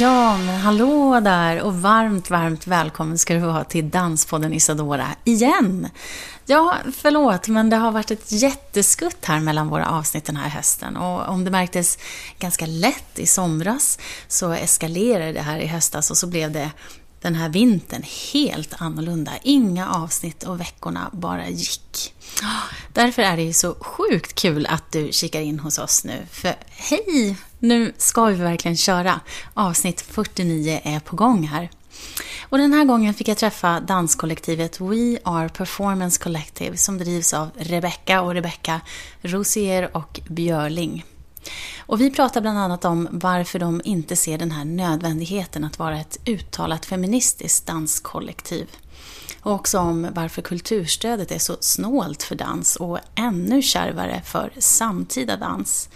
Ja, men hallå där och varmt, varmt välkommen ska du vara till Danspodden Isadora igen. Ja, förlåt, men det har varit ett jätteskutt här mellan våra avsnitt den här hösten och om det märktes ganska lätt i somras så eskalerade det här i höstas och så blev det den här vintern helt annorlunda. Inga avsnitt och veckorna bara gick. Därför är det ju så sjukt kul att du kikar in hos oss nu. För hej! Nu ska vi verkligen köra. Avsnitt 49 är på gång här. Och den här gången fick jag träffa danskollektivet We Are Performance Collective som drivs av Rebecca och Rebecca Rosier och Björling. Och vi pratar bland annat om varför de inte ser den här nödvändigheten att vara ett uttalat feministiskt danskollektiv. Och också om varför kulturstödet är så snålt för dans och ännu kärvare för samtida dans.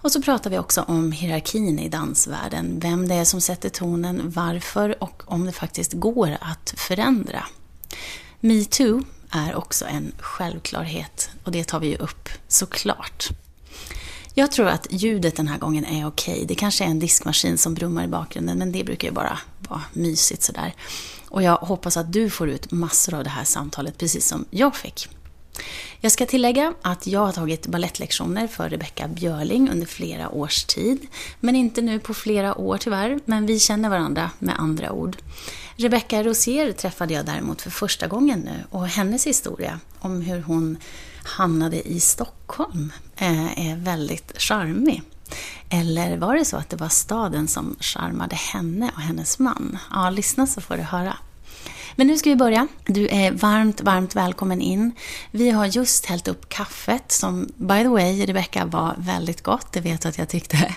Och så pratar vi också om hierarkin i dansvärlden, vem det är som sätter tonen, varför och om det faktiskt går att förändra. Metoo är också en självklarhet och det tar vi ju upp såklart. Jag tror att ljudet den här gången är okej. Det kanske är en diskmaskin som brummar i bakgrunden, men det brukar ju bara vara mysigt sådär. Och jag hoppas att du får ut massor av det här samtalet, precis som jag fick. Jag ska tillägga att jag har tagit ballettlektioner för Rebecca Björling under flera års tid. Men inte nu på flera år tyvärr, men vi känner varandra med andra ord. Rebecca Rosier träffade jag däremot för första gången nu och hennes historia om hur hon hamnade i Stockholm är väldigt charmig. Eller var det så att det var staden som charmade henne och hennes man? Ja, lyssna så får du höra. Men nu ska vi börja. Du är varmt, varmt välkommen in. Vi har just hällt upp kaffet som, by the way, Rebecca var väldigt gott. Det vet du att jag tyckte.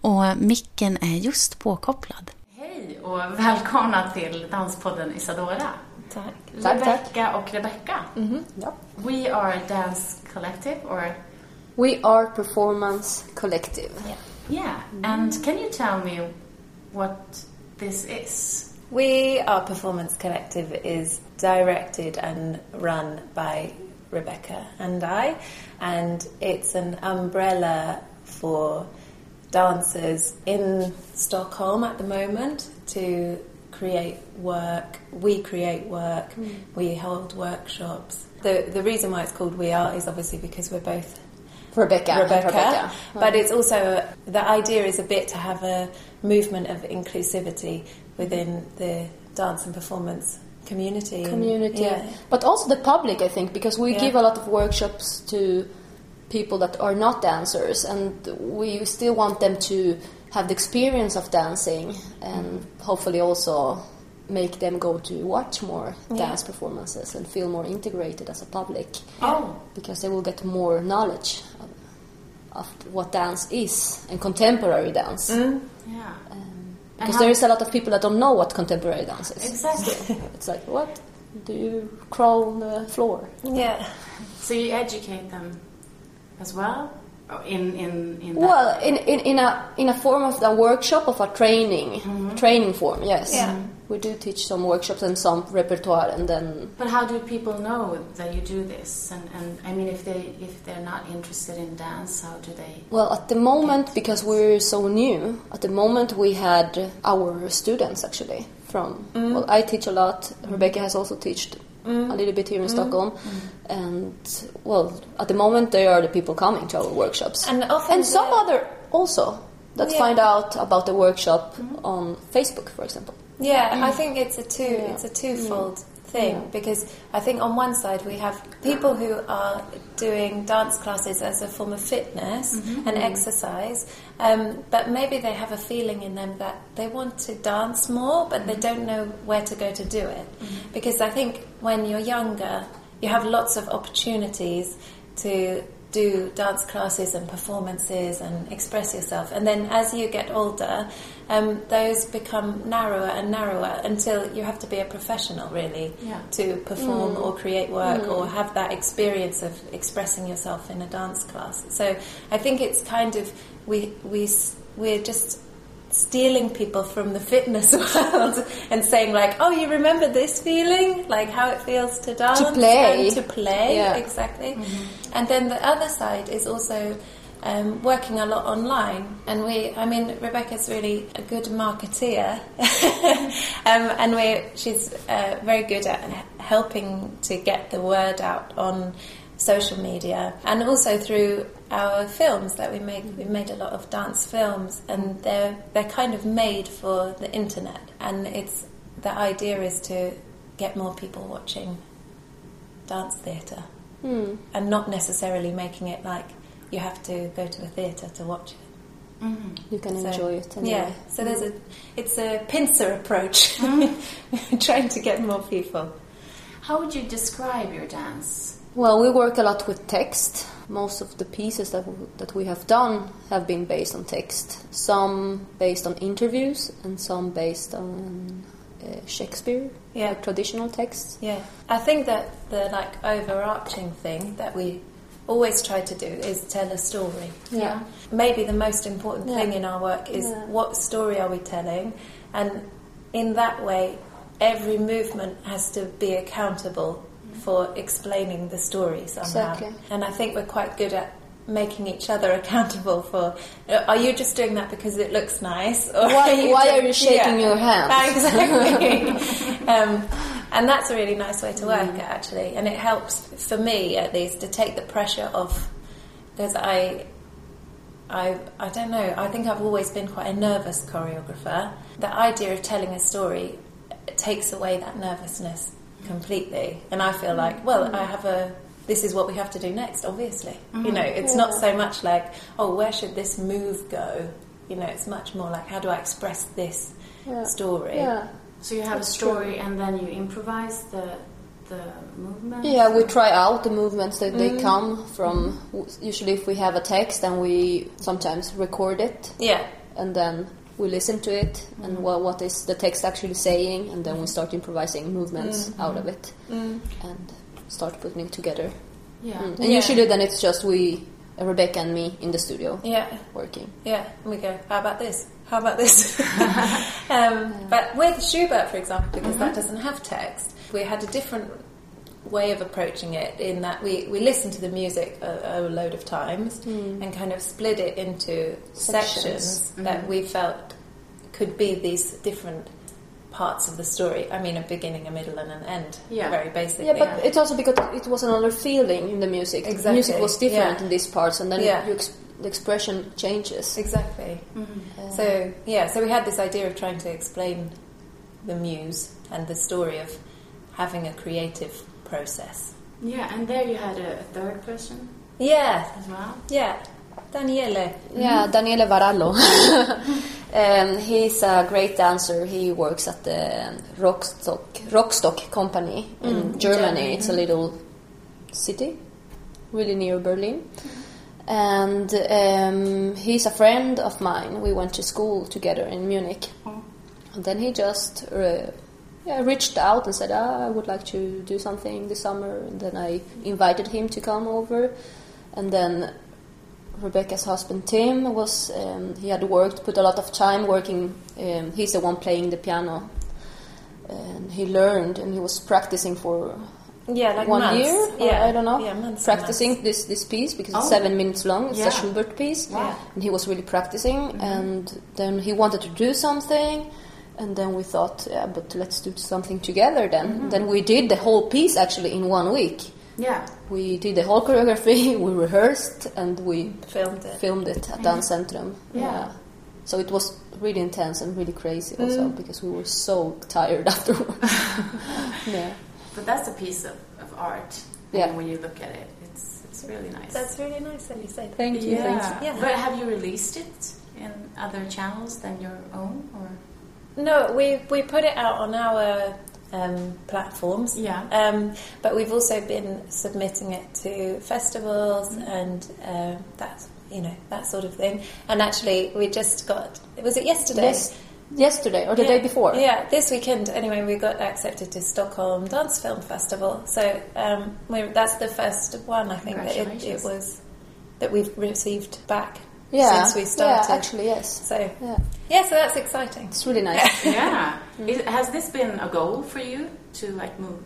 Och micken är just påkopplad. Hej och välkomna till Danspodden Isadora. Tack. Rebecca och Rebecca. Mm -hmm. ja. We are Dance Collective or? We are Performance Collective. Yeah. Yeah. Mm. And can you tell me what this is? We Are Performance Collective is directed and run by Rebecca and I, and it's an umbrella for dancers in Stockholm at the moment to create work. We create work. Mm. We hold workshops. The the reason why it's called We Are is obviously because we're both Rebecca. Rebecca. Rebecca. But it's also the idea is a bit to have a movement of inclusivity within the dance and performance community. Community, and, yeah. but also the public, I think, because we yeah. give a lot of workshops to people that are not dancers, and we still want them to have the experience of dancing, and mm. hopefully also make them go to watch more yeah. dance performances and feel more integrated as a public. Oh, because they will get more knowledge of, of what dance is and contemporary dance. Mm. Yeah. Because there is a lot of people that don't know what contemporary dance is. Exactly. it's like, what? Do you crawl on the floor? Yeah. So you educate them as well? In, in, in well, in, in, in, a, in a form of a workshop of a training, mm-hmm. training form, yes. Yeah we do teach some workshops and some repertoire and then but how do people know that you do this and, and i mean if they if they're not interested in dance how do they well at the moment because we're so new at the moment we had our students actually from mm. well i teach a lot rebecca has also taught mm. a little bit here in mm. stockholm mm. and well at the moment they are the people coming to our workshops and and some other also that yeah. find out about the workshop mm. on facebook for example yeah, I think it's a two. Yeah. It's a twofold thing yeah. because I think on one side we have people who are doing dance classes as a form of fitness mm-hmm. and exercise, um, but maybe they have a feeling in them that they want to dance more, but mm-hmm. they don't know where to go to do it. Mm-hmm. Because I think when you're younger, you have lots of opportunities to do dance classes and performances and express yourself. And then as you get older, um, those become narrower and narrower until you have to be a professional, really, Yeah. to perform mm. or create work or mm. have that experience of expressing yourself in a dance class. So I think it's kind of we we we're just stealing people from the fitness world and saying like, oh, you remember this feeling, like how it feels to dance play. and to play, Yeah. exactly. Mm-hmm. And then the other side is also um, working a lot online. And we, I mean, Rebecca's really a good marketeer, um, and we, she's uh, very good at helping to get the word out on social media and also through our films that we make. We made a lot of dance films, and they're they're kind of made for the internet. And it's the idea is to get more people watching dance theatre Hmm. and not necessarily making it like you have to go to a theatre to watch it. You can So- enjoy it. Anyway. Yeah, so there's a it's a pincer approach, trying to get more people. How would you describe your dance? Well, we work a lot with text. Most of the pieces that w- that we have done have been based on text. Some based on interviews, and some based on uh, Shakespeare, Yeah. like traditional texts. Yeah, I think that the like overarching thing that we always try to do is tell a story. Yeah. Maybe the most important Yeah. thing in our work is Yeah. what story are we telling, and in that way, every movement has to be accountable mm. for explaining the story somehow. Exactly. And I think we're quite good at making each other accountable for. Are you just doing that because it looks nice, or Why- why are you shaking your hands? Exactly. um, and that's a really nice way to work, actually. And it helps, for me at least, to take the pressure off. Because I, I, I don't know, I think I've always been quite a nervous choreographer. The idea of telling a story takes away that nervousness completely. And I feel like, well, I have a. This is what we have to do next, obviously. You mm-hmm. know, it's not so much like, oh, where should this move go? You know, it's much more like, how do I express this Yeah. story? Yeah. So you have a story and then you improvise the the movement. Yeah, we try out the movements that they mm. come from. Usually, if we have a text, and we sometimes record it, Yeah. and then we listen to it and mm. what, what is the text actually saying, and then we start improvising movements mm-hmm. out of it mm. and start putting it together. Yeah. Mm. And Yeah. usually, then it's just we, Rebecca and me, in the studio Yeah. working. Yeah, and we go, how about this? How about this? um, but with Schubert, for example, because that doesn't have text, we had a different way of approaching it in that we, we listened to the music a, a load of times and kind of split it into sections, Sections. that we felt could be these different parts of the story. I mean, a beginning, a middle, and an end. Yeah. Very basically. Yeah, but it's also because it was another feeling in the music. The Exactly, music was different yeah. in these parts, and then Yeah. you ex- the expression changes. Exactly. Mm-hmm. So yeah, so we had this idea of trying to explain the muse and the story of having a creative process. Yeah, and there you had a, a third person Yeah, as well. yeah. Daniele. Yeah, Daniele Varallo. um, he's a great dancer. He works at the Rockstock, Rockstock company in Germany. Germany. It's a little city, really near Berlin. And um, he's a friend of mine. We went to school together in Munich. And then he just uh, yeah, reached out and said, ah, I would like to do something this summer. And then I invited him to come over. And then Rebecca's husband Tim was um, he had worked put a lot of time working um, he's the one playing the piano and he learned and he was practicing for Yeah, like one months. year Yeah, I don't know Yeah, months practicing months. this this piece because it's Oh. seven minutes long it's Yeah. a Schubert piece. Mm-hmm. and he was really practicing and then he wanted to do something and then we thought yeah but let's do something together then Mm-hmm. then we did the whole piece actually in one week Yeah. we did the whole choreography we rehearsed and we Filmed it. filmed it at Dance Centrum. Yeah. So it was really intense and really crazy also mm. because we were so tired afterwards. yeah. But that's a piece of, of art. Yeah. And when you look at it, it's it's really nice. That's really nice that you say that. Thank you. yeah. Thank you. Yeah. But have you released it in other channels than your own, or? No, we we put it out on our um, platforms. Yeah. Um, but we've also been submitting it to festivals and uh, that's you know that sort of thing. And actually, we just got was it yesterday? Yes, yesterday or the Yeah. day before. Yeah, this weekend anyway. We got accepted to Stockholm Dance Film Festival, so um, we're, that's the first one I think that it, it was that we've received back Yeah, since we started. Yeah, actually, yes. so Yeah, yeah, so that's exciting. it's really nice. yeah. Mm. Is, has this been a goal for you to like move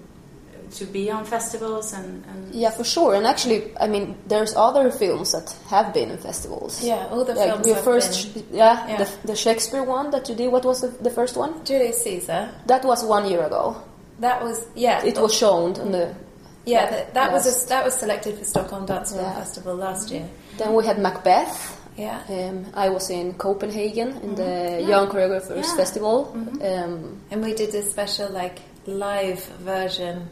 to be on festivals and, and yeah, for sure. And actually, I mean, there's other films that have been in festivals. Yeah, all the Like films. your have first, been- yeah, Yeah. The, the Shakespeare one that you did. What was the, the first one? Julius Caesar. That was one year ago. That was yeah. It was shown on the. yeah. That, that was a, that was selected for Stockholm Dance Film Yeah. Festival last mm-hmm. year. Then we had Macbeth. Yeah. Um, I was in Copenhagen in the Young Choreographers Yeah. Festival. Um, And we did a special like live version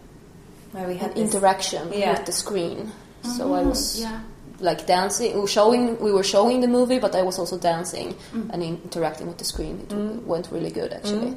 where we had interaction Yeah. with the screen. So I was yeah. like dancing, we were showing. We were showing the movie, but I was also dancing Mm. and interacting with the screen. It went really good actually.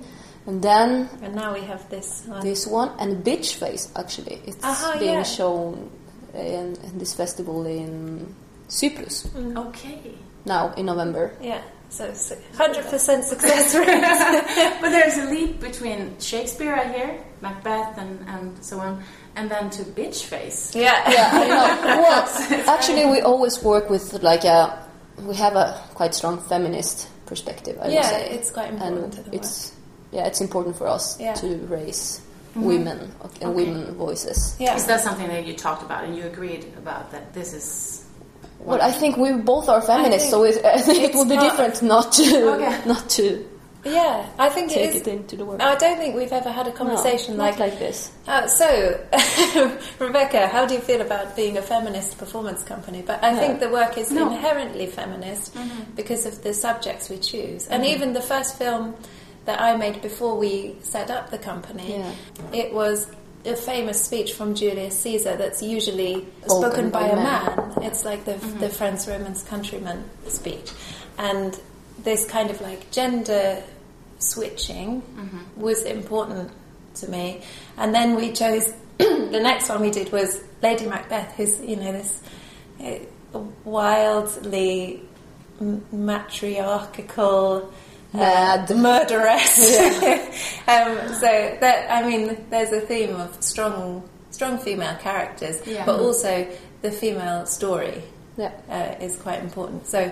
And then And now we have this one. this one and Bitch Face actually. It's Aha, being yeah. shown in, in this festival in Cyprus Mm. Okay. now in November. Yeah. So hundred percent success rate. but there's a leap between Shakespeare, I hear, Macbeth, and, and so on, and then to Bitch Face. yeah. Yeah, I know. Well, actually, we always work with like a. We have a quite strong feminist perspective. I would Yeah, it's quite important and it's yeah, it's important for us Yeah. to raise women and Okay. women voices. Yeah. Is that something that you talked about and you agreed about that this is? Well, I think we both are feminists, think so it, I think it would be different not to Okay. not to Yeah. I think take it it is. into the work. I don't think we've ever had a conversation No, like like this. Uh, so, Rebecca, how do you feel about being a feminist performance company? But I think the work is No. inherently feminist because of the subjects we choose. And even the first film that I made before we set up the company, Yeah. it was a famous speech from Julius Caesar that's usually Spoken spoken by, by a man. man. It's like the, the Franz Romans countryman speech. And this kind of like gender switching was important to me. And then we chose the next one we did was Lady Macbeth, who's you know this uh, wildly matriarchal. Uh, Mad. murderess. um, so that I mean, there's a theme of strong, strong female characters, Yeah. but also the female story Yeah. uh, is quite important. So,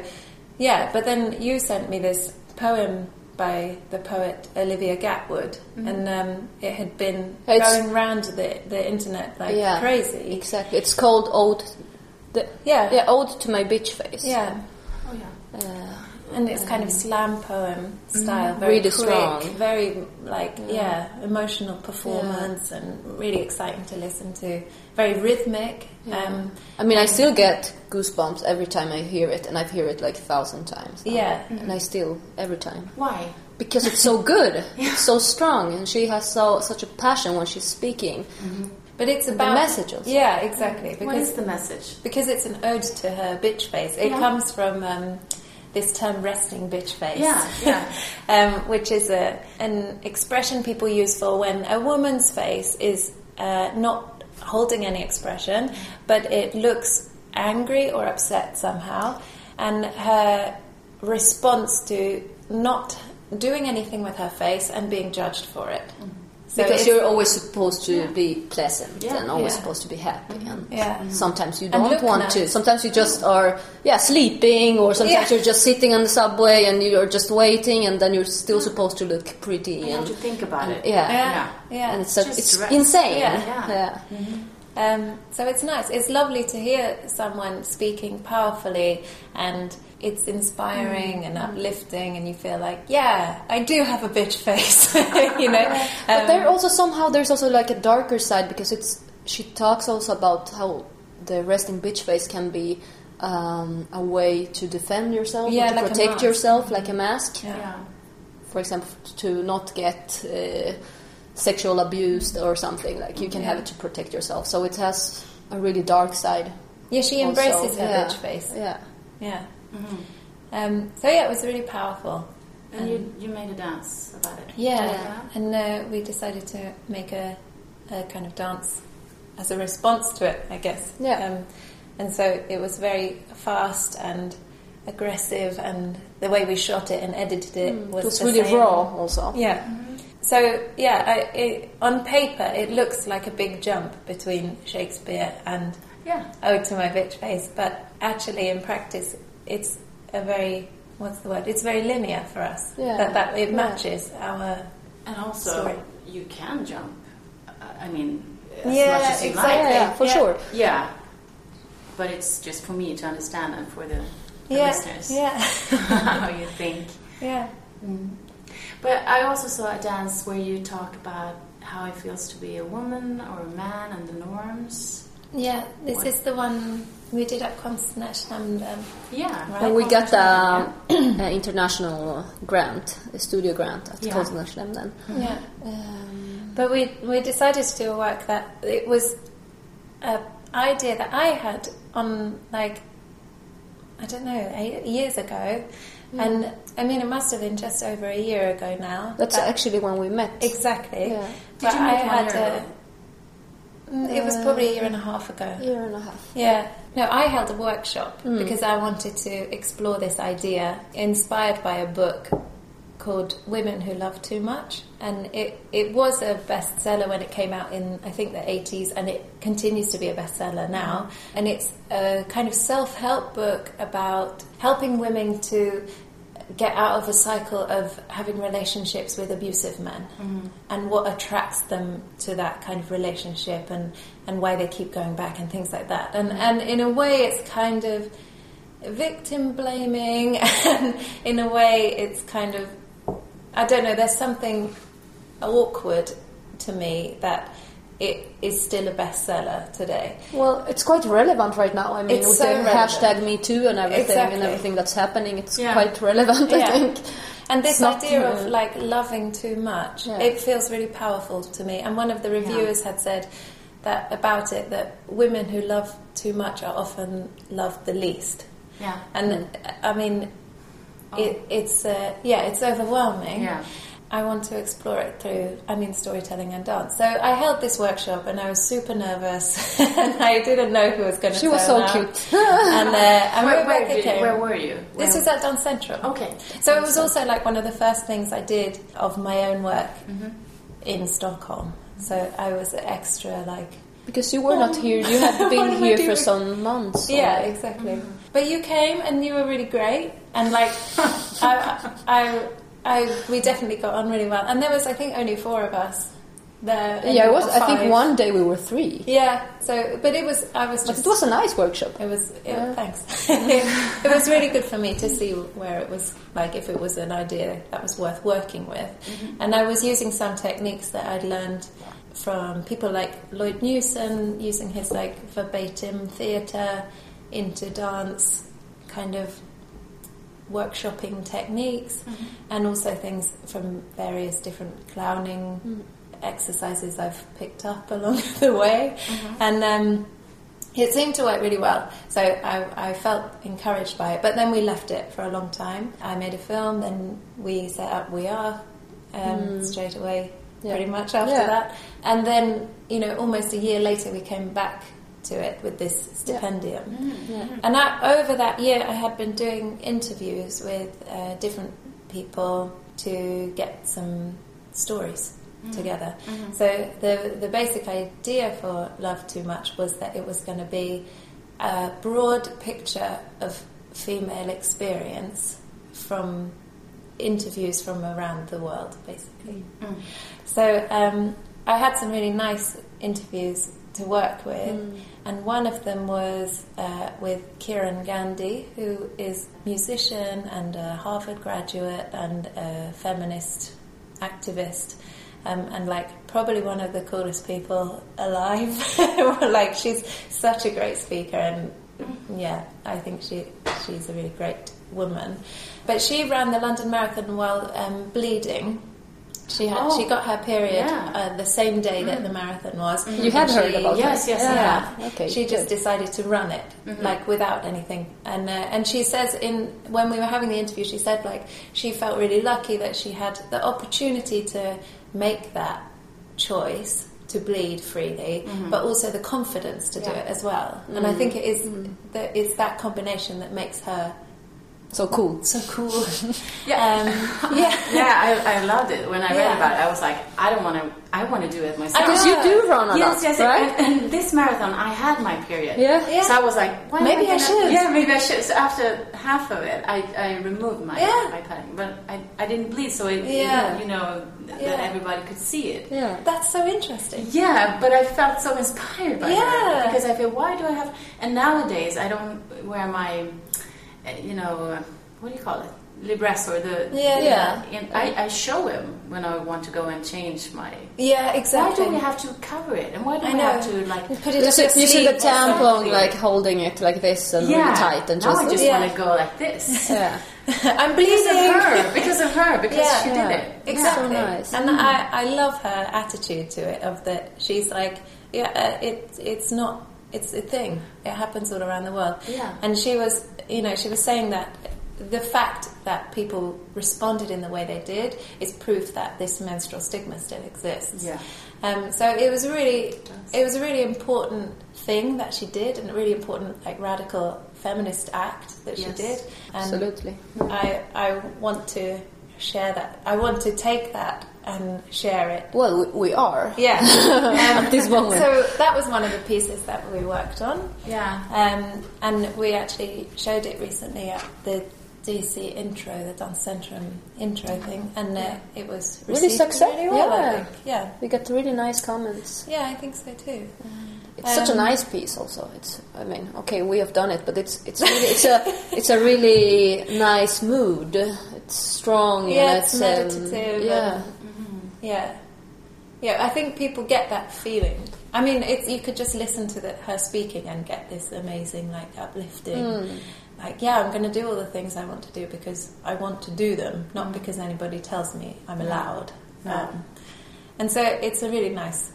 yeah, but then you sent me this poem by the poet Olivia Gatwood, and um, it had been It's- going round the, the internet like yeah, crazy. Exactly. It's called Ode. The, Yeah. yeah, Ode to my bitch face. Yeah, Oh yeah. Uh, and it's kind of slam poem style, very Really quick, strong. very like yeah, emotional performance, and really exciting to listen to. Very rhythmic. Um, I mean, I still get goosebumps every time I hear it, and I've heard it like a thousand times. now. Yeah. and I still every time Why? because it's so good, it's so strong, and she has so such a passion when she's speaking. but it's The about message also. Yeah, exactly. What Because is the message? because it's an ode to her bitch face. It Yeah. comes from um, this term "resting bitch face," Yeah, yeah. um, which is a an expression people use for when a woman's face is uh, not holding any expression, but it looks angry or upset somehow, and her response to not doing anything with her face and being judged for it. So because you're always supposed to be pleasant Yeah, and always yeah. supposed to be happy, mm-hmm. and Yeah. Mm-hmm. sometimes you don't look want to. Sometimes you just mm-hmm. are, yeah, sleeping, or sometimes Yeah. you're just sitting on the subway and you're just waiting, and then you're still supposed to look pretty. You have And, to think about it. yeah. yeah, yeah. and it's, such, Just it's insane. Yeah. Yeah. Um, so it's nice. It's lovely to hear someone speaking powerfully, and it's inspiring and uplifting, and you feel like, yeah, I do have a bitch face, you know. But Um, there also somehow there's also like a darker side because it's she talks also about how the resting bitch face can be um, a way to defend yourself, Yeah, to like protect yourself, like a mask. Yeah. Yeah. For example, to not get uh, sexual abuse or something. Like you can have it to protect yourself. So it has a really dark side. yeah, she also. embraces her Yeah. bitch face. Yeah. Yeah. Um, so yeah, it was really powerful. And you, you made a dance about it. Yeah, Yeah. and uh, we decided to make a, a kind of dance as a response to it, I guess. Yeah. Um, and so it was very fast and aggressive, and the way we shot it and edited it Mm. It was, was the really same. raw also. Yeah. So yeah, I, it, on paper it looks like a big jump between Shakespeare and Yeah. Ode to My Bitch Face, but actually in practice it's a very what's the word? It's very linear for us. Yeah. That that it Yeah. matches our And also, Story. you can jump. uh, I mean, as Yeah, much as you exactly. like. Yeah, yeah, for Yeah. sure. Yeah. But it's just for me to understand and for the, the yeah listeners yeah how you think. yeah But I also saw a dance where you talk about how it feels to be a woman or a man and the norms. yeah. This What? is the one we did at Konstnärsnämnden. Yeah. Right. And we got the an international grant, a studio grant at Yeah. Konstnärsnämnden. Yeah. Um, But we we decided to do a work that it was an idea that I had on like I don't know eight years ago, and I mean it must have been just over a year ago now. that's actually when we met. exactly. Yeah. Did But you meet I one had year a- ago? Mm, It was probably a year and a half ago. year and a half. Yeah. No, I held a workshop because I wanted to explore this idea inspired by a book called Women Who Love Too Much. And it, it was a bestseller when it came out in, I think, the 80s, and it continues to be a bestseller now. And it's a kind of self help book about helping women to get out of a cycle of having relationships with abusive men mm-hmm. and what attracts them to that kind of relationship and, and why they keep going back and things like that. And, and in a way, it's kind of victim blaming, and in a way, it's kind of, I don't know, there's something awkward to me that it is still a bestseller today. Well, it's quite relevant right now. I mean, It's with so the relevant. hashtag Me Too and everything Exactly. and everything that's happening, it's Yeah. quite relevant. I Yeah. think. And this It's idea of like loving too much, Yeah. it feels really powerful to me. And one of the reviewers had said that about it that women who love too much are often loved the least. Yeah. And. I mean, it, it's uh, yeah, it's overwhelming. Yeah. I want to explore it through, I mean, storytelling and dance. So I held this workshop and I was super nervous and I didn't know who was going to She was so cute. and uh, and Where, where, Rebecca did- came. where were you? This was at Dance Centrum. Okay. So it was also like one of the first things I did of my own work Mm-hmm. in Stockholm. So I was extra like Because you were not here, you had been here for some months. yeah, already. exactly. But you came and you were really great, and like I, I, I, we definitely got on really well. And there was, I think, only four of us there. Yeah, it was. I think one day we were three. Yeah. So, but it was. I was But it was a nice workshop. It was. It, Yeah. Thanks. it was really good for me to see where it was like if it was an idea that was worth working with, mm-hmm. and I was using some techniques that I'd learned from people like Lloyd Newson, using his like verbatim theatre into dance, kind of workshopping techniques, and also things from various different clowning exercises I've picked up along the way, and. Um, it seemed to work really well, so I, I felt encouraged by it. But then we left it for a long time. I made a film, then we set up We Are um, straight away, Yeah. pretty much after Yeah. that. And then, you know, almost a year later, we came back to it with this stipendium. Yeah. And I, over that year, I had been doing interviews with uh, different people to get some stories together. So the the basic idea for Love Too Much was that it was going to be a broad picture of female experience from interviews from around the world, basically. So um, I had some really nice interviews to work with, and one of them was uh, with Kiran Gandhi, who is musician and a Harvard graduate and a feminist activist. Um, and like probably one of the coolest people alive. like she's such a great speaker, and yeah, I think she she's a really great woman. But she ran the London Marathon while um, bleeding. She had Oh, she got her period yeah. uh, the same day that mm. the marathon was. Mm-hmm. You have And heard she- about Yes, that? yes, yeah. yeah. Okay. She just decided to run it, mm-hmm. like without anything. And uh, and she says in when we were having the interview, she said like she felt really lucky that she had the opportunity to make that choice to bleed freely, mm-hmm. but also the confidence to do it as well. And I mm. think it is that it's that combination that makes her So cool. so cool. Yeah. Um, yeah. Yeah, I, I loved it. When I read Yeah. about it, I was like, I don't want to. I want to do it myself. Because you do run a yes, lot, yes, right? and, and this marathon, I had my period. Yeah. Yeah. So I was like, why Maybe I gonna- should. Yeah, maybe I should. So after half of it, I, I removed my Yeah. my padding, but I, I didn't bleed, so it, Yeah. you know Yeah. that everybody could see it. Yeah. That's so interesting. Yeah, but I felt so inspired by Yeah. her because I feel why do I have? And nowadays I don't wear my, you know, uh, what do you call it, Libresse or the Yeah, yeah. In, I, I show him when I want to go and change my. Yeah, exactly. Why do we have to cover it? And why do I we know. have to like? Put it You up you see the sleeve. tampon Exactly. like holding it like this and Yeah, really tight and now just. I just Yeah. want to go like this. yeah. I'm Because of bleeding. her, because of her, because Yeah. she Yeah. did it. Exactly. So nice. And I, I love her attitude to it of that she's like, yeah, uh, it, it's not, it's a thing. It happens all around the world. Yeah. And she was, you know, she was saying that the fact that people responded in the way they did is proof that this menstrual stigma still exists. Yeah. Um, so it was a really, it was a really important thing that she did, and a really important like radical feminist act that she Yes. did. And Absolutely. I, I want to share that. I want to take that and share it. Well, we, we are. Yeah. Um, At this moment. So that was one of the pieces that we worked on. Yeah. Um, and we actually showed it recently at the DC intro, the Dance Centrum intro thing, and uh, it was Really successful. really well, I yeah. think. Yeah. We got really nice comments. Yeah, I think so too. It's such a Um, nice piece, also. It's, I mean, okay, we have done it, but it's it's really, it's a it's a really nice mood. It's strong. Yeah, and it's um, meditative yeah, Yeah, yeah. I think people get that feeling. I mean, it's, you could just listen to the, her speaking and get this amazing, like uplifting. Hmm. Like, yeah, I'm going to do all the things I want to do because I want to do them, not because anybody tells me I'm allowed. No. Um, and so it's a really nice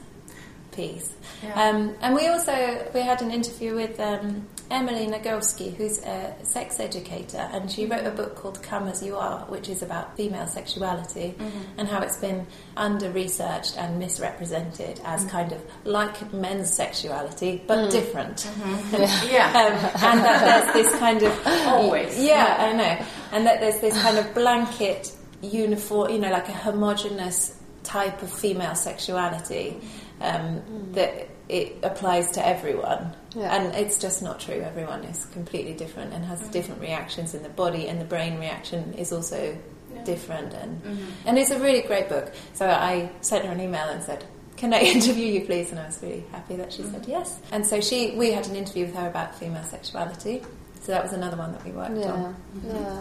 piece. Yeah. Um, and we also we had an interview with um, Emily Nagoski, who's a sex educator, and she wrote a book called "Come as You Are," which is about female sexuality mm-hmm. and how it's been under researched and misrepresented as mm. kind of like men's sexuality but mm. different. Mm-hmm. Yeah. Um, and that there's this kind of Always. yeah, I know, and that there's this kind of blanket uniform, you know, like a homogenous type of female sexuality mm-hmm. um, that it applies to everyone. Yeah. And it's just not true. Everyone is completely different and has different reactions in the body, and the brain reaction is also different. And and it's a really great book. So I sent her an email and said. Can I interview you, please? And I was really happy that she said yes. And so she, we had an interview with her about female sexuality. So that was another one that we worked yeah, on. yeah.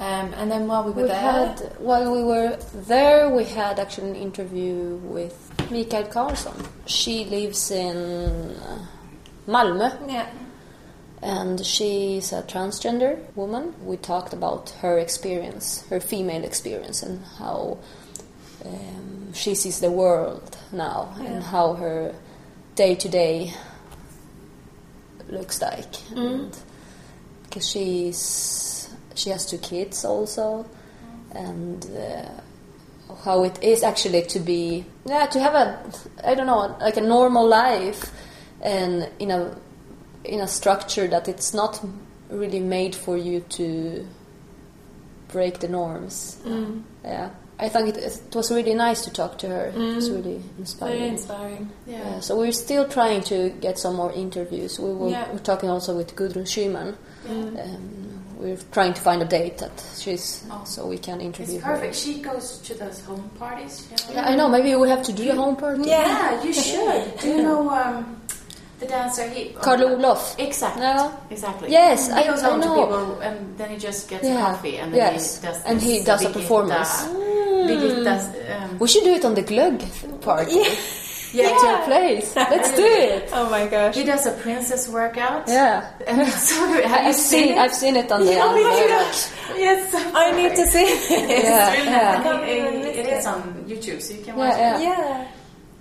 Um, and then while we were We there, had while we were there, we had actually an interview with Mikael Karlsson. She lives in uh, Malmö. yeah, and she's a transgender woman. We talked about her experience, her female experience, and how um, she sees the world now, Yeah. and how her day to day looks like. And because she's she has two kids also, and. Uh, how it is actually to be yeah to have a I don't know like a normal life and in a in a structure that it's not really made for you to break the norms. Yeah, I think it, it was really nice to talk to her. It was really very inspiring. inspiring. Yeah, so we're still trying to get some more interviews. We were, Yeah. we're talking also with Gudrun Schyman. Um, we're trying to find a date that she's Oh. so we can interview It's her. perfect. She goes to those home parties. you know? Yeah, I know. Maybe we have to do a home party. Yeah, you should. Do you know um, the dancer? He, Carl Olof. Exactly. Yeah. Exactly. Yes, he I- goes I home know. to people, and then he just gets Yeah. coffee, and then Yes. he does. And he does a Birgitta- performance. Birgitta's, um, We should do it on the Glögg party. yeah, At your place. Let's do it. Oh my gosh! He does a princess workout. Yeah. And so. Have you I've seen it? I've seen it on the Yeah, me on too. Yes. I need to see this. Yeah, Really yeah. nice. It- it it. is on YouTube, so you can Yeah, watch yeah. it. Yeah.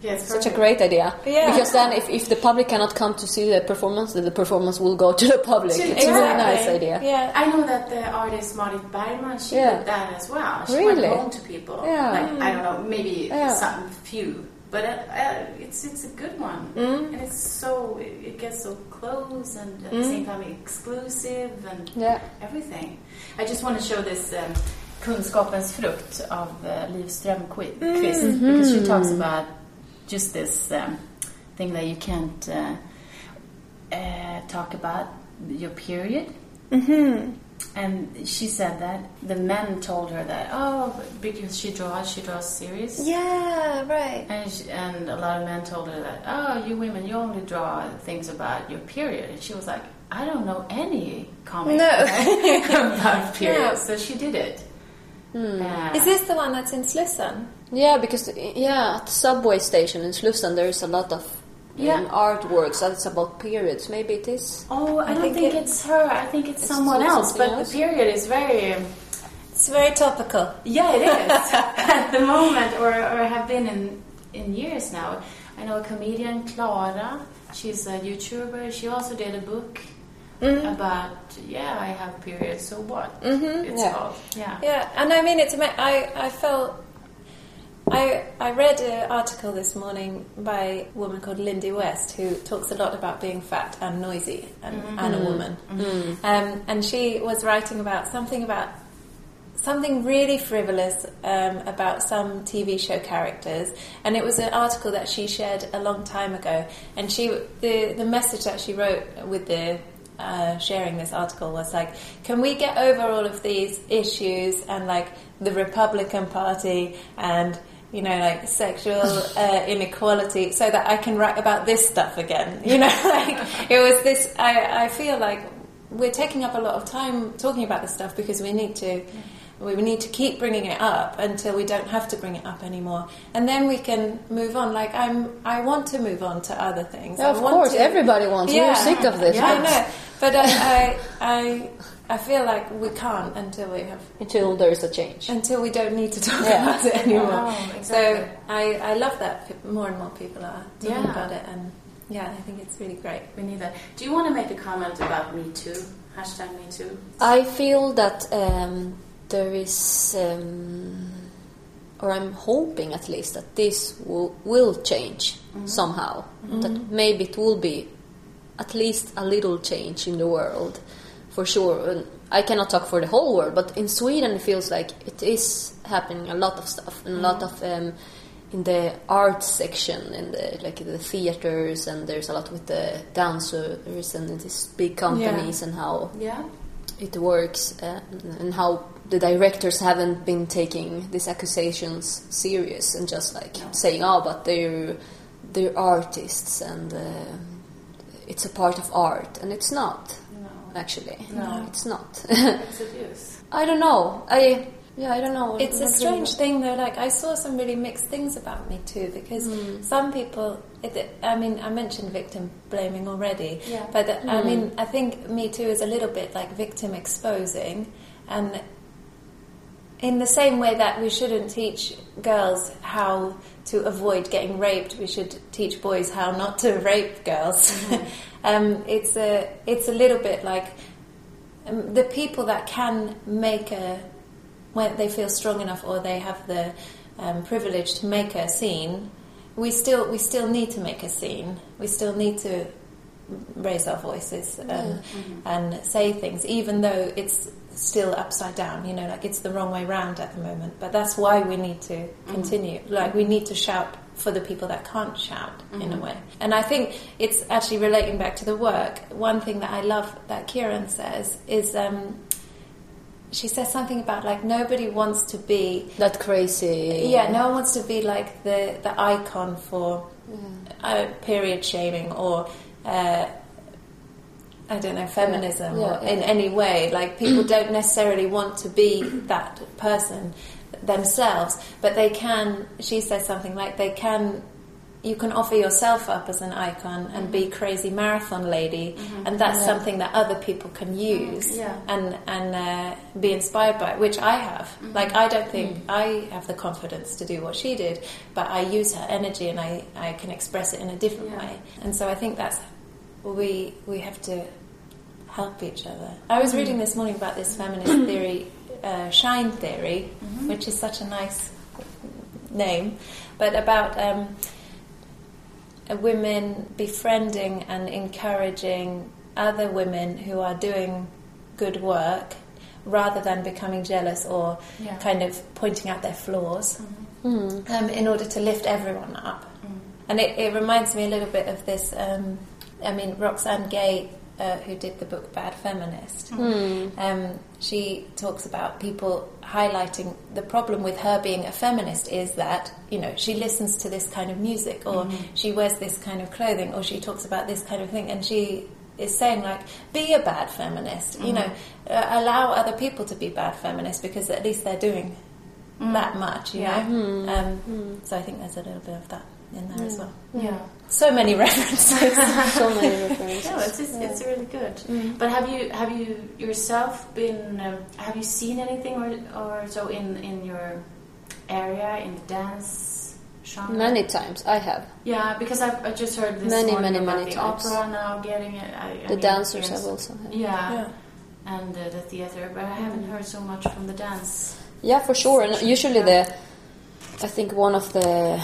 Yeah, it's Such a great idea. Yeah. Because then if, if the public cannot come to see the performance, then the performance will go to the public. To- It's a really nice idea. Yeah. I know that the artist Marit Bergman, she Yeah. did that as well. She Really? went home to people. Yeah. Like, I don't know, maybe Yeah. some few but uh, uh, it's it's a good one, Mm. and it's so it, it gets so close and at the same time exclusive and Yeah. everything. I just want to show this um, Kunskapens frukt av uh, Liv Strömquist because she talks about just this um, thing that you can't uh, uh, talk about your period. Mm-hmm. And she said that the men told her that oh because she draws she draws series. Yeah, right. And, she, and a lot of men told her that, oh, you women, you only draw things about your period. And she was like, I don't know any comic No. about period. Yeah. So she did it. Uh, Is this the one that's in Slussen? Yeah, because yeah, at the subway station in Slussen there is a lot of Yeah. um, artworks that's about periods. Maybe it is. Oh, I, I don't think think, it- it's her. I think it's, It's someone else. But else? the period is very. um, It's very topical. Yeah, it is at the moment, or, or have been in in years now. I know a comedian, Clara. She's a YouTuber. She also did a book about yeah, I have periods. So what? Mm-hmm. It's Yeah. called yeah. Yeah, and I mean, it's. ama- I I felt. I I read an article this morning by a woman called Lindy West who talks a lot about being fat and noisy and, and a woman, um, and she was writing about something about something really frivolous um, about some TV show characters, and it was an article that she shared a long time ago. And she, the the message that she wrote with the uh, sharing this article was like, "Can we get over all of these issues and like the Republican Party and." You know, like sexual uh, inequality, so that I can write about this stuff again. You know, like it was this. I, I feel like we're taking up a lot of time talking about this stuff because we need to we need to keep bringing it up until we don't have to bring it up anymore and then we can move on like i'm i want to move on to other things Yeah, I of want course, to- everybody wants. Yeah, We're sick of this. yeah, i but know but I, I i i feel like we can't until we have Until there's a change. until we don't need to talk Yeah. about it anymore Oh, exactly. so i i love that more and more people are talking Yeah. about it and yeah i think it's really great We need that. Do you want to make a comment about Me Too? Hashtag Me Too. I feel that um, there is, um, or I'm hoping at least that this will, will change somehow. That maybe it will be at least a little change in the world, for sure. I cannot talk for the whole world, but in Sweden it feels like it is happening a lot of stuff and a lot of um, in the art section in the like the theaters and there's a lot with the dancers and these big companies and how Yeah. It works uh, and how the directors haven't been taking these accusations serious and just like saying oh but they're they're artists and uh, it's a part of art and it's not No. actually No. it's not It's abuse. i don't know i yeah i don't know It's a strange thing, though. Like I saw some really mixed things about Me Too because some people. It, I mean, I mentioned victim blaming already, Yeah. but I mean, I think Me Too is a little bit like victim exposing, and in the same way that we shouldn't teach girls how to avoid getting raped, we should teach boys how not to rape girls. um, it's a it's a little bit like um, the people that can make a when they feel strong enough or they have the um, privilege to make a scene, we still we still need to make a scene. We still need to raise our voices um, and say things, even though it's still upside down. You know, like it's the wrong way round at the moment. But that's why we need to continue. Like we need to shout for the people that can't shout in a way. And I think it's actually relating back to the work. One thing that I love that Kiran says is. Um, she says something about like nobody wants to be that crazy. Yeah no one wants to be like the the icon for uh, period shaming or uh, I don't know feminism Yeah, or yeah. in any way. Like people don't necessarily want to be that person themselves but they can she says something like they can you can offer yourself up as an icon and be crazy marathon lady and that's something that other people can use Yeah. and and uh, be inspired by which I have. Like I don't think I have the confidence to do what she did, but I use her energy and I, I can express it in a different Yeah. way. And so I think that's we we have to help each other. I was reading this morning about this feminist theory, uh, shine theory, which is such a nice name, but about um, women befriending and encouraging other women who are doing good work rather than becoming jealous or Yeah. kind of pointing out their flaws um, in order to lift everyone up. And it, it reminds me a little bit of this. Um, I mean, Roxane Gay, uh, who did the book Bad Feminist, um, she talks about people highlighting the problem with her being a feminist is that, you know, she listens to this kind of music or mm-hmm. she wears this kind of clothing or she talks about this kind of thing and she is saying like be a bad feminist you know mm-hmm. uh, allow other people to be bad feminists because at least they're doing mm. that much you Yeah. know? Mm. Um, mm. so I think there's a little bit of that in there as well Yeah. so many references so many references. No, it's it's, it's really good. But have you have you yourself been um, have you seen anything or or so in in your area in the dance genre? Many times I have. Yeah, because I've I just heard this Many, morning many, about many the times. opera now getting it. I, I The mean, dancers have also had. Yeah. Yeah. And uh, the theater, but I haven't heard so much from the dance. Yeah, for sure. And usually the, I think one of the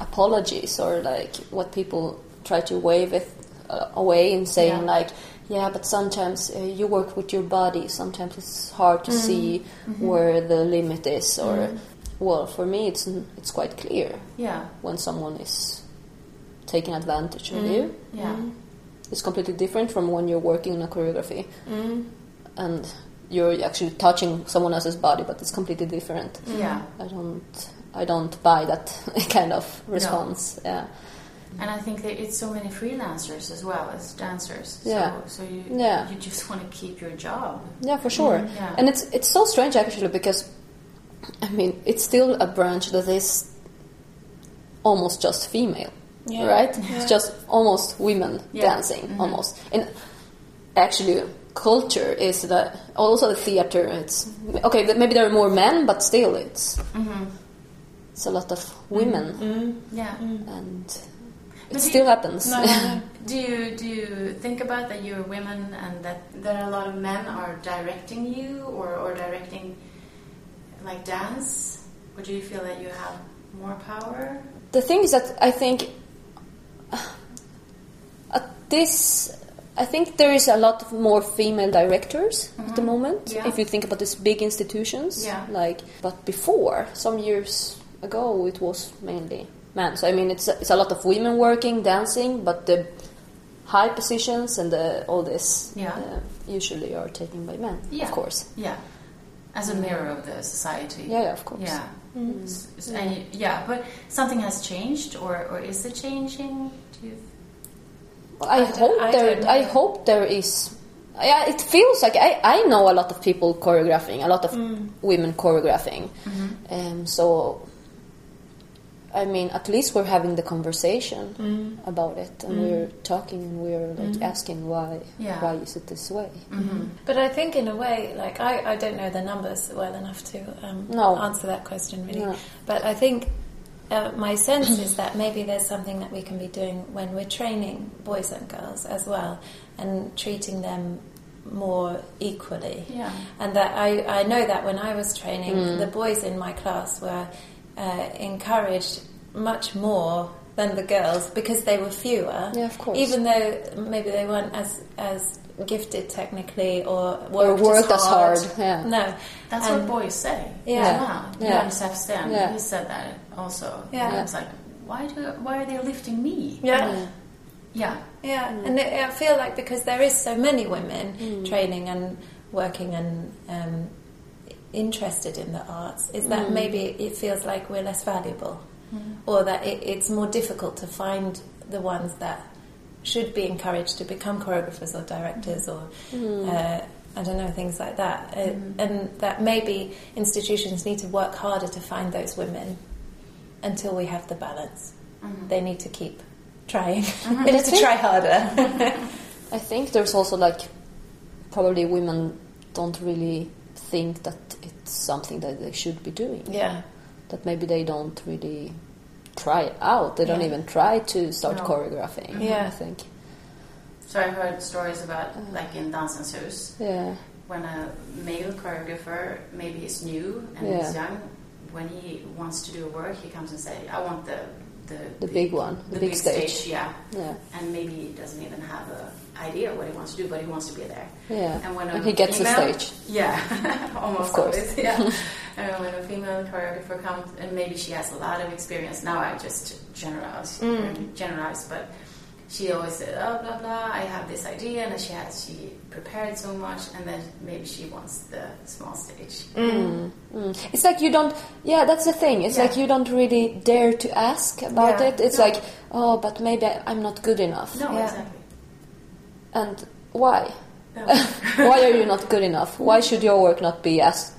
apologies or like what people try to wave it uh, away and saying Yeah. like, yeah, but sometimes uh, you work with your body. Sometimes it's hard to mm-hmm. see mm-hmm. where the limit is. Or, mm-hmm. well, for me, it's it's quite clear Yeah. when someone is taking advantage of you. Yeah. It's completely different from when you're working in a choreography and you're actually touching someone else's body, but it's completely different. Yeah. I don't, I don't buy that kind of response. Yeah, And I think that it's so many freelancers as well as dancers. Yeah. So, so you Yeah. you just want to keep your job. yeah, for sure. Mm-hmm. yeah. And it's it's so strange actually because, I mean, it's still a branch that is almost just female, Yeah. right? Yeah. It's just almost women Yeah. dancing, mm-hmm. almost. And actually, culture is that also the theater. It's mm-hmm. okay. Maybe there are more men, but still, it's it's a lot of women, mm, mm, Yeah. Mm. and it But still you- happens. No, no, no. Do you do you think about that you're women and that that a lot of men are directing you or, or directing like dance? Or do you feel that you have more power? the thing is that I think uh, at this, I think there is a lot of more female directors at the mm-hmm. moment. Yeah. If you think about these big institutions, Yeah. like but before some years ago, it was mainly men. So I mean, it's a, it's a lot of women working, dancing, but the high positions and the, all this Yeah. uh, usually are taken by men, Yeah. of course. Yeah. As a mirror of the society. Yeah, yeah, of course. Yeah. S- s- And you- yeah, but something has changed, or, or is it changing? Do you? I, I hope I there. I hope there is. Yeah, it feels like I, I know a lot of people choreographing, a lot of Mm. women choreographing. Mm-hmm. Um, so, I mean, at least we're having the conversation Mm. about it, and we're talking, and we're like asking why, Yeah. why is it this way? But I think, in a way, like I, I don't know the numbers well enough to um, No. answer that question really. No. But I think uh, my sense is that maybe there's something that we can be doing when we're training boys and girls as well, and treating them more equally. Yeah. And that I, I know that when I was training, Mm. the boys in my class were uh, encouraged much more than the girls because they were fewer. Yeah, of course. Even though maybe they weren't as as gifted technically or Or worked, worked as as hard. hard, yeah. No, That's And- what boys say. Yeah. as well. Yeah. Josef Sten, Yeah. he said that also. Yeah. And It's like, why do why are they lifting me? Yeah. Yeah. Yeah, and it, I feel like because there is so many women training and working and um, interested in the arts, is that mm. maybe it feels like we're less valuable, mm. or that it, it's more difficult to find the ones that should be encouraged to become choreographers or directors or mm. uh, I don't know things like that, uh, and that maybe institutions need to work harder to find those women until we have the balance. They need to keep trying. Mm-hmm. they need to try harder. I think there's also like probably women don't really think that it's something that they should be doing. yeah. that maybe they don't really try it out. They don't even try to start No. choreographing. Yeah. I think. So I've heard stories about like in Dansens Hus Yeah, when a male choreographer maybe is new and Yeah. he's young. When he wants to do a work, he comes and say, "I want the the The big one, the big stage. yeah. Yeah. And maybe he doesn't even have a idea what he wants to do, but he wants to be there. Yeah. And when a And he gets the female- stage. Yeah, almost Of course. always. Yeah. and when a female choreographer comes, and maybe she has a lot of experience. Now I just generalize, Mm. generalize, but she always said, "Oh, blah blah. I have this idea," and she has she prepared so much, and then maybe she wants the small stage. Mm. It's like you don't. Yeah, that's the thing. It's Yeah. like you don't really dare to ask about Yeah. it. It's No. like, oh, but maybe I'm not good enough. No, Yeah. exactly. And why? No. why are you not good enough? Why should your work not be as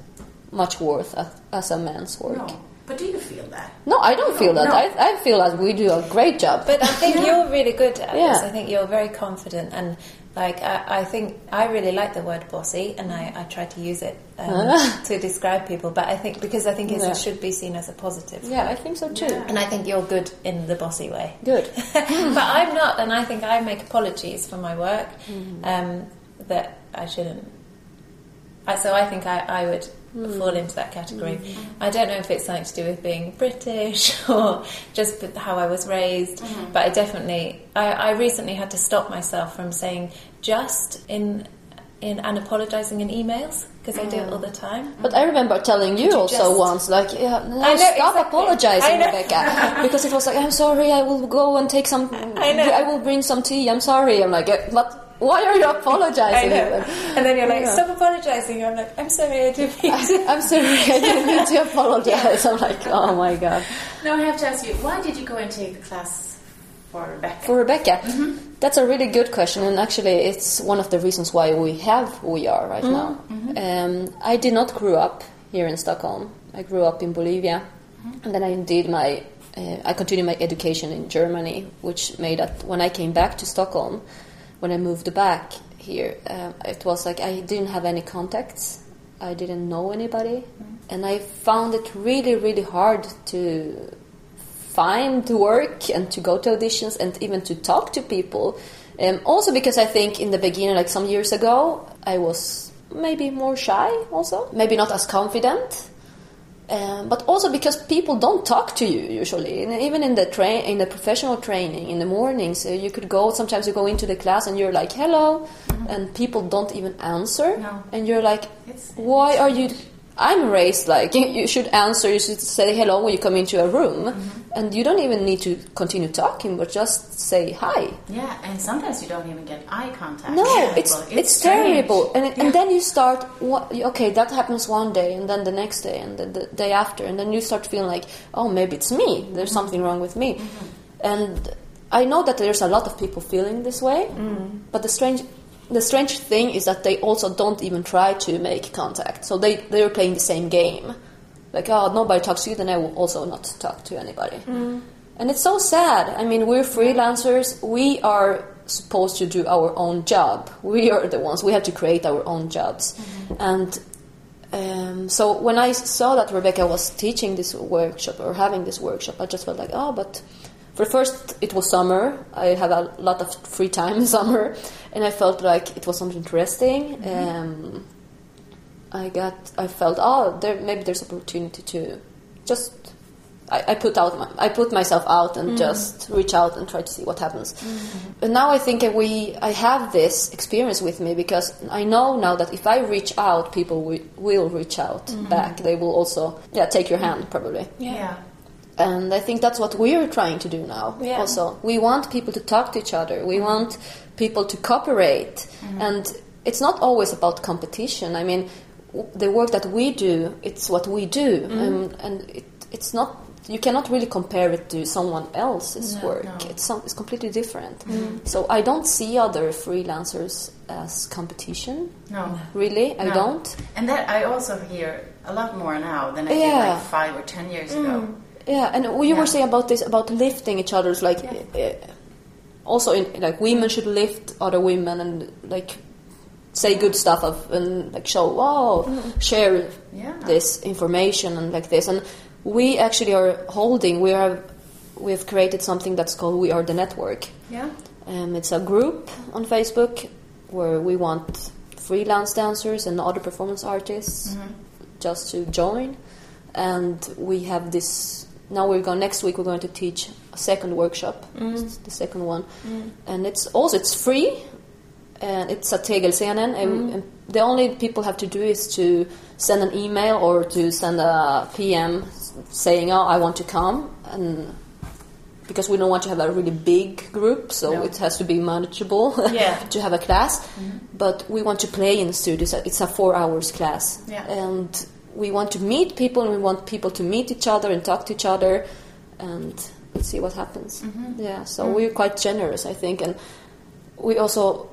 much worth as, as a man's work? no. But do you feel that? No, I don't feel that. No. I, I feel that we do a great job. But I think you're really good at Yeah. this. I think you're very confident, and like I, I think I really like the word bossy, and I, I try to use it um, to describe people. But I think because I think it's, Yeah. it should be seen as a positive. yeah, I think so too. Yeah. And I think you're good in the bossy way. Good. but I'm not, and I think I make apologies for my work um, that I shouldn't. I, so I think I, I would hmm. fall into that category. Mm-hmm. I don't know if it's something to do with being British or just how I was raised, mm-hmm. but I definitely. I, I recently had to stop myself from saying just in in and apologising in emails because I do it all the mm. time. But I remember telling you you also just- once, like, yeah, no, I know, stop exactly. apologizing, Rebecca, because it was like, I'm sorry, I will go and take some, I know. I will bring some tea. I'm sorry. I'm like, "Eh, but why are you apologizing? And then you're like, Yeah. stop apologising. I'm like, I'm sorry, I didn't mean to. I'm sorry, I didn't mean to apologize. I'm like, oh my god. Now I have to ask you, why did you go and take the class for Rebecca? For Rebecca, Mm-hmm. that's a really good question, and actually, it's one of the reasons why we have we are right now. Mm-hmm. Um, I did not grow up here in Stockholm. I grew up in Bolivia, Mm-hmm. and then I did my. Uh, I continued my education in Germany, which made that when I came back to Stockholm, when I moved back here, uh, it was like I didn't have any contacts. I didn't know anybody, and I found it really, really hard to find work and to go to auditions and even to talk to people. Um, also because I think in the beginning, like some years ago, I was maybe more shy. Also, maybe not as confident. Um, but also because people don't talk to you usually, and even in the train, in the professional training in the mornings, uh, you could go. Sometimes you go into the class and you're like, "Hello," and people don't even answer, No. and you're like, It's- "Why are you?" I'm raised like you should answer. You should say hello when you come into a room, mm-hmm. and you don't even need to continue talking, but just say hi. Yeah, and sometimes you don't even get eye contact. No, it's it's, strange. terrible, and Yeah. and then you start. What, okay, that happens one day, and then the next day, and then the day after, and then you start feeling like, oh, maybe it's me. There's mm-hmm. something wrong with me, mm-hmm. and I know that there's a lot of people feeling this way, mm. but the strange. The strange thing is that they also don't even try to make contact. So they they're playing the same game, like oh nobody talks to you, then I will also not talk to anybody. And it's so sad. I mean, we're freelancers. We are supposed to do our own job. We are the ones. We have to create our own jobs. And um, so when I saw that Rebecca was teaching this workshop or having this workshop, I just felt like, oh, but for first it was summer. I have a lot of free time in summer, and I felt like it was something interesting. Mm-hmm. Um, I got, I felt, oh, there maybe there's opportunity to just. I, I put out, my, I put myself out and mm-hmm. just reach out and try to see what happens. Mm-hmm. And now I think we, I have this experience with me because I know now that if I reach out, people will, will reach out back. They will also, yeah, take your hand probably. Yeah. And I think that's what we're trying to do now. Yeah. Also, we want people to talk to each other. We mm-hmm. want people to cooperate, mm-hmm. and it's not always about competition. I mean, w- the work that we do, it's what we do, mm-hmm. um, and it, it's not. You cannot really compare it to someone else's No, work. no. It's some, it's completely different. So I don't see other freelancers as competition. No. Really, I No. don't. And that I also hear a lot more now than I did like five or ten years ago. Mm. Yeah, and you Yeah. were saying about this about lifting each other's like uh, also in like women should lift other women and like say good stuff of and like show wow share Yeah. this information and like this and we actually are holding we are we've created something that's called we are the network Yeah. um, it's a group on Facebook where we want freelance dancers and other performance artists just to join. And we have this now we're going next week. We're going to teach a second workshop, mm. It's the second one, mm. and it's also it's free, and it's at Tegelscenen. And, mm. and the only people have to do is to send an email or to send a PM saying, "Oh, I want to come," and because we don't want to have a really big group, so No. it has to be manageable Yeah. to have a class. Mm-hmm. But we want to play in the studio. It's a four hours class, Yeah. and we want to meet people, and we want people to meet each other and talk to each other, and see what happens. Mm-hmm. Yeah, so mm. we're quite generous, I think, and we also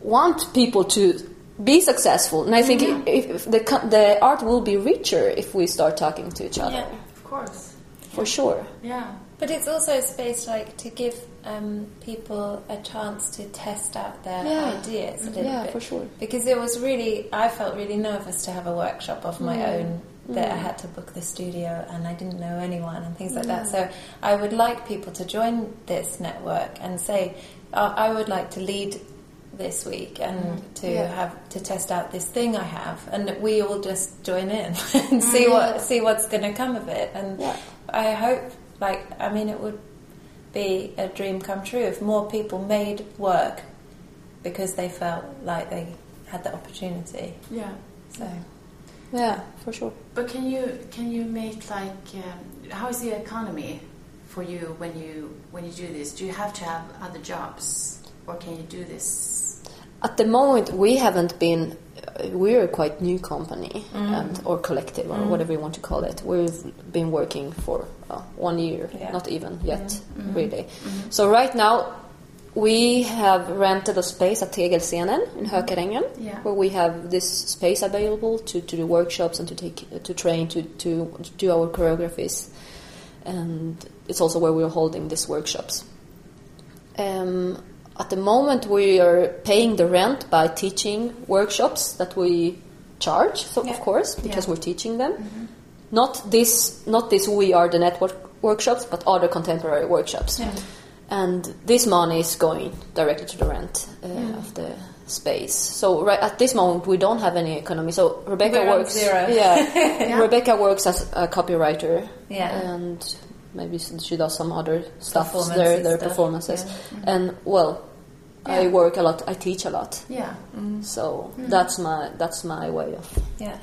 want people to be successful. And I think mm-hmm. if, if the the art will be richer if we start talking to each other, Yeah. Of course. for sure. Yeah. But it's also a space like to give um, people a chance to test out their Yeah. ideas a little Yeah, bit. for sure. Because it was really, I felt really nervous to have a workshop of my Mm. own that I had to book the studio and I didn't know anyone and things like that. So I would like people to join this network and say, I would like to lead this week and to Mm. Yeah. have to test out this thing I have, and we all just join in and see what see what's going to come of it. And Yeah. I hope, like, I mean, it would be a dream come true if more people made work because they felt like they had the opportunity. Yeah. So Yeah, for sure. But can you can you make like um, how is the economy for you when you when you do this? Do you have to have other jobs, or can you do this? At the moment, we haven't been. uh, We're a quite new company, and, or collective, or mm. whatever you want to call it. We've been working for uh, one year, Yeah. not even mm. yet, really. So right now, we have rented a space at Tegelscenen in Hökarängen, Yeah. where we have this space available to, to do workshops and to take to train to, to do our choreographies, and it's also where we're holding these workshops. Um, at the moment, we are paying the rent by teaching workshops that we charge, so Yeah. of course, because Yeah. we're teaching them. Not this, not this. We are the network workshops, but other contemporary workshops. And this money is going directly to the rent uh, of the space. So right at this moment, we don't have any economy. So Rebecca We're works. Yeah, Rebecca works as a copywriter. Yeah. and maybe she does some other stuff. Performance Their their stuff, performances, yeah. and well, I work a lot. I teach a lot. Yeah, So that's my that's my way of yeah,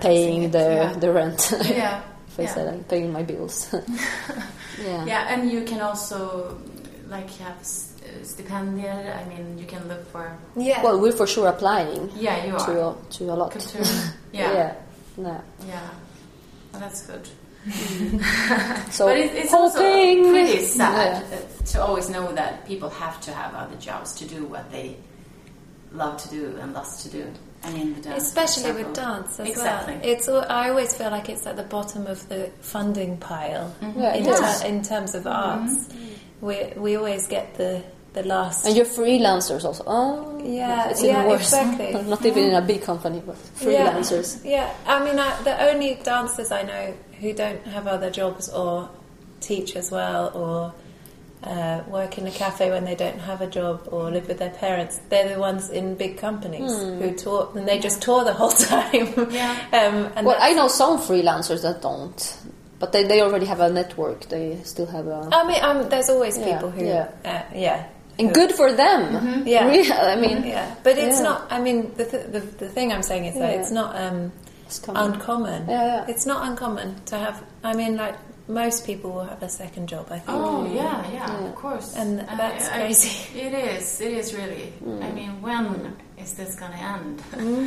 paying the yeah. the rent. yeah. if I yeah. said I'm paying my bills. yeah. Yeah, and you can also like have s- uh, stipendier. I mean, you can look for. yeah. Well, we're for sure applying Yeah, you to are. a, to a lot. Culture. Yeah. yeah. Yeah. Yeah. Well, that's good. So but it, it's also pretty sad Yeah. uh, to always know that people have to have other jobs to do what they love to do and lust to do. I mean, the dance, Especially with example. dance as exactly. well. It's. al- I always feel like it's at the bottom of the funding pile Yeah, in, it is. ter- in terms of arts. We we always get the the last. And you're freelancers also. Oh, Yeah, it's even yeah, worse. exactly. Not even in a big company, but freelancers. Yeah, yeah. I mean, I, the only dancers I know who don't have other jobs or teach as well or uh, work in a cafe when they don't have a job or live with their parents, they're the ones in big companies who tour and they just tour the whole time. Yeah. Um, and Well, I know some freelancers that don't, but they, they already have a network. They still have a. I mean, um, there's always Yeah, people who, yeah. Uh, yeah, and good for them. Yeah. Really, I mean, yeah. But it's Yeah. not. I mean, the, th- the the thing I'm saying is that Yeah. it's not um, It's common. uncommon. Yeah, yeah. It's not uncommon to have. I mean, like most people will have a second job. I think. Oh yeah, yeah, Yeah. of course. And Uh, that's I- crazy. It is. It is really. I mean, when is this going to end?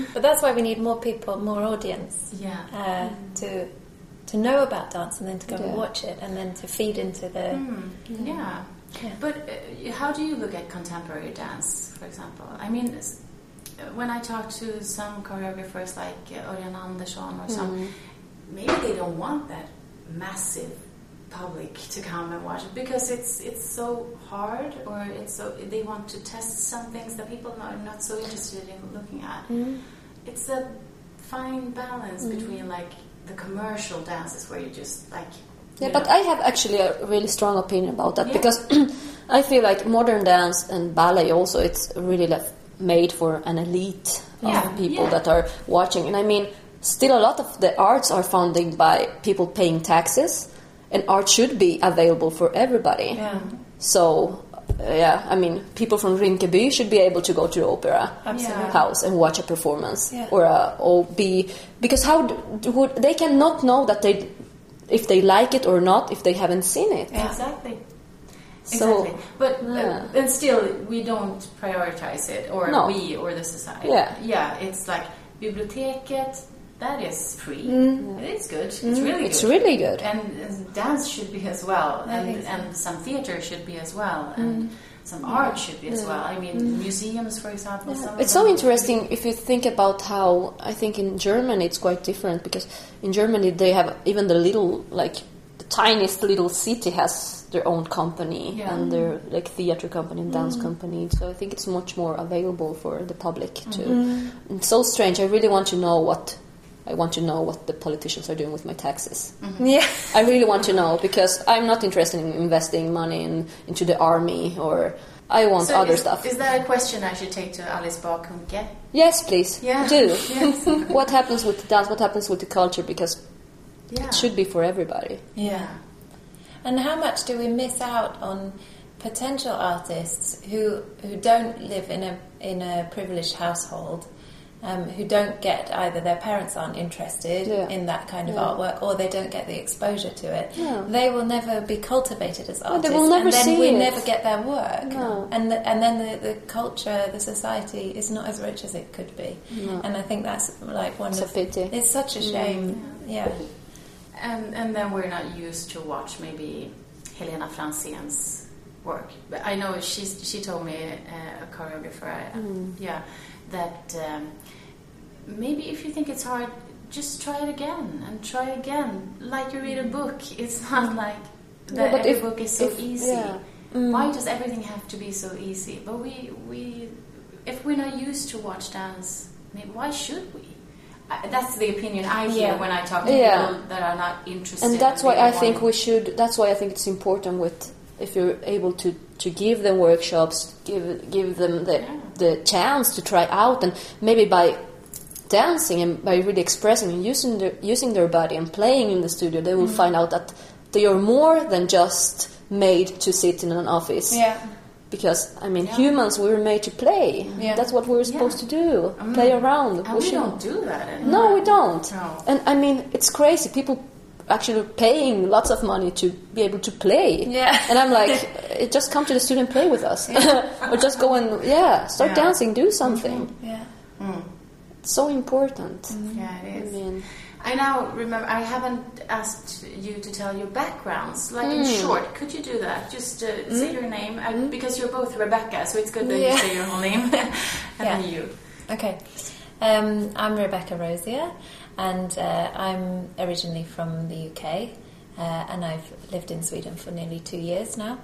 But that's why we need more people, more audience Yeah. uh, to to know about dance and then to go and watch it and then to feed into the. Mm, yeah. Yeah. But uh, how do you look at contemporary dance, for example? I mean, s- when I talk to some choreographers like uh, Örjan Andersson or some, mm-hmm. maybe they don't want that massive public to come and watch it because it's it's so hard or it's so they want to test some things that people are not so interested in looking at. Mm-hmm. It's a fine balance mm-hmm. between like the commercial dances where you just like Yeah, you but I have actually a really strong opinion about that Yeah. because I feel like modern dance and ballet also it's really like made for an elite Yeah, of people yeah. that are watching. And I mean, still a lot of the arts are funded by people paying taxes, and art should be available for everybody. Yeah. So, uh, yeah, I mean, people from Rinkeby should be able to go to the opera Absolutely. house and watch a performance, Yeah. or a, or be because how d- would they cannot know that they if they like it or not if they haven't seen it. Yeah. Exactly. So- exactly. But Yeah. uh, and still, we don't prioritize it, or No. we, or the society. Yeah. Yeah. It's like biblioteket. That is free. It's good. It's really Mm. It's good. really good. And, and dance should be as well, I and so. and some theater should be as well, Mm. and some art should be as well. I mean, museums, for example. Some It's so interesting if you think about how I think in Germany it's quite different because in Germany they have even the little like tiniest little city has their own company Yeah. and their like theater company and dance mm. company. So I think it's much more available for the public to. Mm-hmm. It's so strange. I really want to know what I want to know what the politicians are doing with my taxes. Mm-hmm. Yeah. I really want to know because I'm not interested in investing money in, into the army or I want So other is, stuff. Is that a question I should take to Alice Bah Kuhnke? Yes, please. Yeah. Do. Yes. what happens with the dance? What happens with the culture? Because Yeah. it should be for everybody. Yeah. And how much do we miss out on potential artists who who don't live in a in a privileged household, um, who don't get either their parents aren't interested Yeah. in that kind of Yeah. artwork or they don't get the exposure to it. Yeah. They will never be cultivated as artists. they artists, will never and then we it. never get their work. No. And the, and then the, the culture, the society is not as rich as it could be. No. And I think that's like one It's a of pity. It's such a shame. Yeah. And and then we're not used to watch maybe Helena Franzén's work. But I know she's she told me uh, a choreographer, uh, Mm. yeah, that um, maybe if you think it's hard, just try it again and try again. Like you read a book, it's not like that Yeah, every if- book is so if- easy. yeah. Mm. Why does everything have to be so easy? But we we if we're not used to watch dance, maybe why should we? That's the opinion I hear Yeah. when I talk to Yeah. people that are not interested. and that's why I think we should. That's why I think it's important with if you're able to to give them workshops, give give them the Yeah. the chance to try out, and maybe by dancing and by really expressing and using their using their body and playing in the studio, they will Mm-hmm. find out that they are more than just made to sit in an office. Yeah. Because I mean, Yeah. humans we were made to play. Yeah. That's what we were supposed Yeah. to do. Mm. Play around. And we don't do that anymore. No, we don't. No. And I mean, it's crazy. People actually paying lots of money to be able to play. Yeah. And I'm like, eh, just come to the studio and play with us, or just go and yeah, start dancing, do something. Yeah. Mm. It's so important. Yeah, it I mean, I now remember. I haven't asked you to tell your backgrounds. Like in Mm. short, could you do that? Just uh, say your name uh, because you're both Rebecca, so it's good that Yeah. you say your whole name and Yeah. then you. Okay. Um, I'm Rebecca Rosier, and uh, I'm originally from the UK, uh, and I've lived in Sweden for nearly two years now.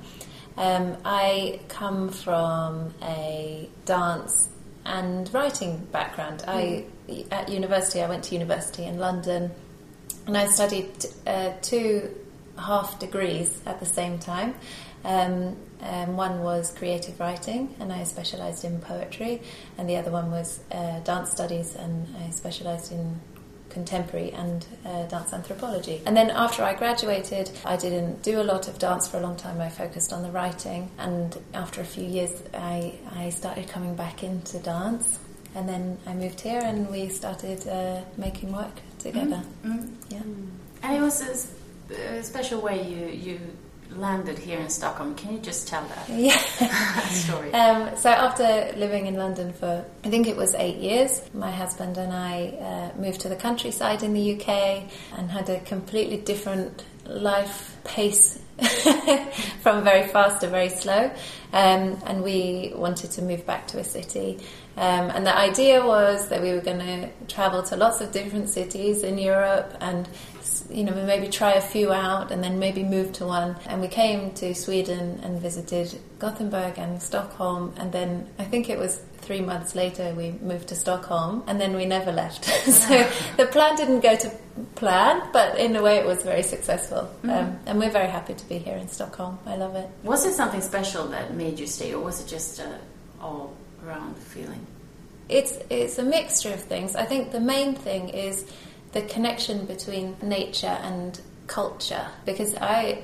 Um, I come from a dance and writing background. I at university, I went to university in London, and I studied uh, two half degrees at the same time. Um, um, one was creative writing, and I specialised in poetry, and the other one was uh, dance studies, and I specialised in contemporary and uh, dance anthropology. And then after I graduated, I didn't do a lot of dance for a long time. I focused on the writing, and after a few years, I, I started coming back into dance. And then I moved here, and we started uh, making work together. Mm. Yeah. And it was a, s- a special way you you landed here in Stockholm. Can you just tell that Yeah. story? Um, so after living in London for I think it was eight years, my husband and I uh, moved to the countryside in the UK and had a completely different life pace from very fast to very slow. Um, and we wanted to move back to a city. Um, and the idea was that we were going to travel to lots of different cities in Europe and you know, maybe try a few out and then maybe move to one. And we came to Sweden and visited Gothenburg and Stockholm. And then I think it was three months later we moved to Stockholm and then we never left. Uh-huh. so the plan didn't go to plan, but in a way it was very successful. Mm-hmm. Um, and we're very happy to be here in Stockholm. I love it. was it something special that made you stay, or was it just a all around feeling? It's it's a mixture of things. I think the main thing is the connection between nature and culture because I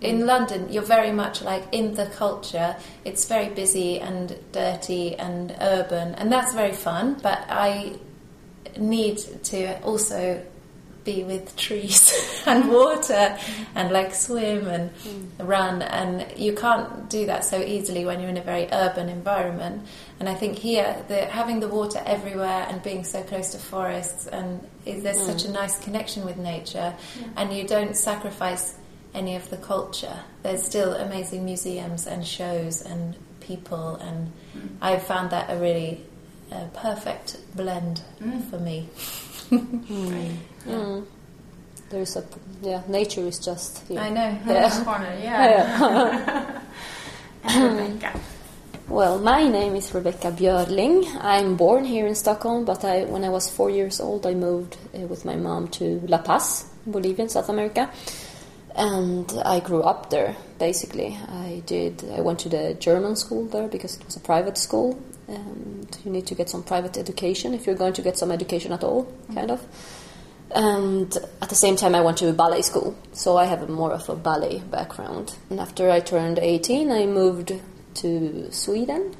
in mm. London, you're very much like in the culture. It's very busy and dirty and urban, and that's very fun. But I need to also be with trees and mm. water mm. and like swim and run and you can't do that so easily when you're in a very urban environment. And i think here the, having the water everywhere and being so close to forests and there's such a nice connection with nature and you don't sacrifice any of the culture there's still amazing museums and shows and people and i've found that a really uh, perfect blend for me Mm. There's a yeah, nature is just here. i know Yeah. Corner, yeah. and Rebecca. Well, my name is Rebecca Björling. I'm born here in Stockholm, but I, when I was four years old, I moved uh, with my mom to La Paz, Bolivia, in South America, and I grew up there. Basically, I did. I went to the German school there because it was a private school, and you need to get some private education if you're going to get some education at all, kind of. And at the same time, I went to a ballet school, so I have a more of a ballet background. And after I turned 18, I moved to Sweden,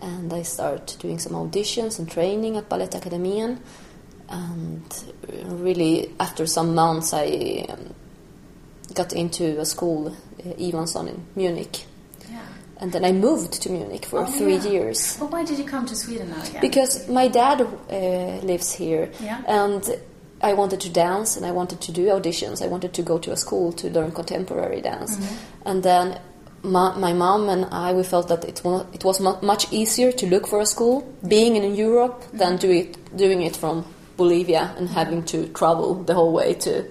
and I started doing some auditions and training at Balettakademien. And really, after some months, I um, got into a school, uh, Iwanson in Munich. Yeah. And then I moved to Munich for Oh, three yeah. years. But why did you come to Sweden now again? Because my dad uh, lives here, Yeah. and I wanted to dance and I wanted to do auditions. I wanted to go to a school to learn contemporary dance, Mm-hmm. and then my, my mom and I we felt that it was it was much easier to look for a school being in Europe Mm-hmm. than do it doing it from Bolivia and having to travel the whole way to.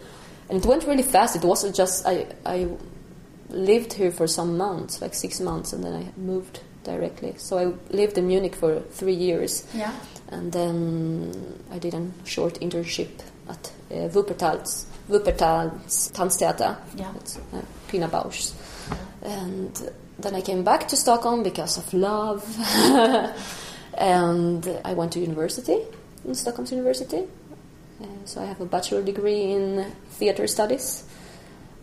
And it went really fast. It wasn't just I I lived here for some months, like six months, and then I moved directly. So I lived in Munich for three years, yeah. and then I did a short internship at uh, Wuppertal's Wuppertal's Tanztheater. Yeah. It's uh, Pina Bausch's. And then I came back to Stockholm because of love, and I went to university in Stockholm's University. Uh, so I have a bachelor degree in theater studies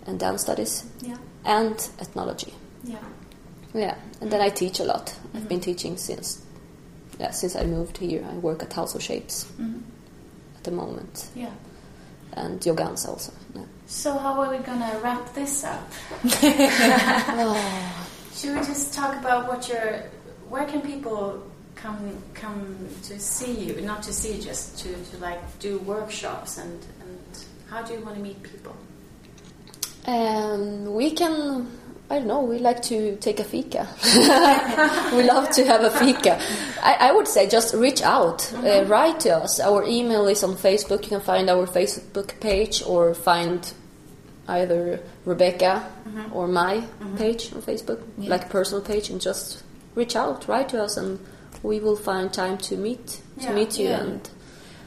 and dance studies Yeah. and ethnology. Yeah. Yeah, and then I teach a lot. I've been teaching since yeah since I moved here. I work at House of Shapes Mhm. at the moment, Yeah. and Yogansa also. Yeah. So how are we gonna wrap this up? Should we just talk about what your where can people come come to see you? Not to see you, just to, to like do workshops and how do you want to meet people? Um, we can. I don't know. We like to take a fika. we love to have a fika. I, I would say just reach out, uh, write to us. Our email is on Facebook. You can find our Facebook page or find either Rebecca or my page on Facebook, like a personal page, and just reach out, write to us, and we will find time to meet to Yeah. meet you Yeah. and